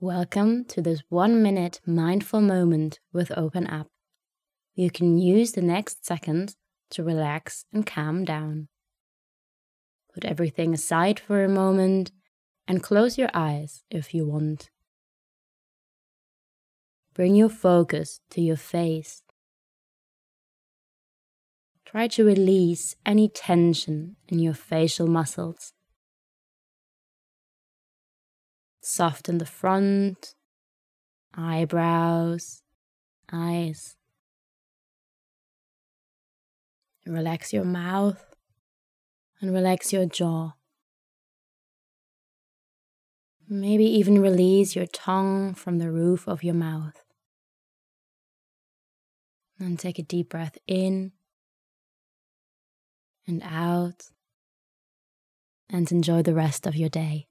Welcome to this one minute mindful moment with OpenUp. You can use the next second to relax and calm down. Put everything aside for a moment and close your eyes if you want. Bring your focus to your face. Try to release any tension in your facial muscles. Soften the front, eyebrows, eyes. Relax your mouth and relax your jaw. Maybe even release your tongue from the roof of your mouth. And take a deep breath in and out, and enjoy the rest of your day.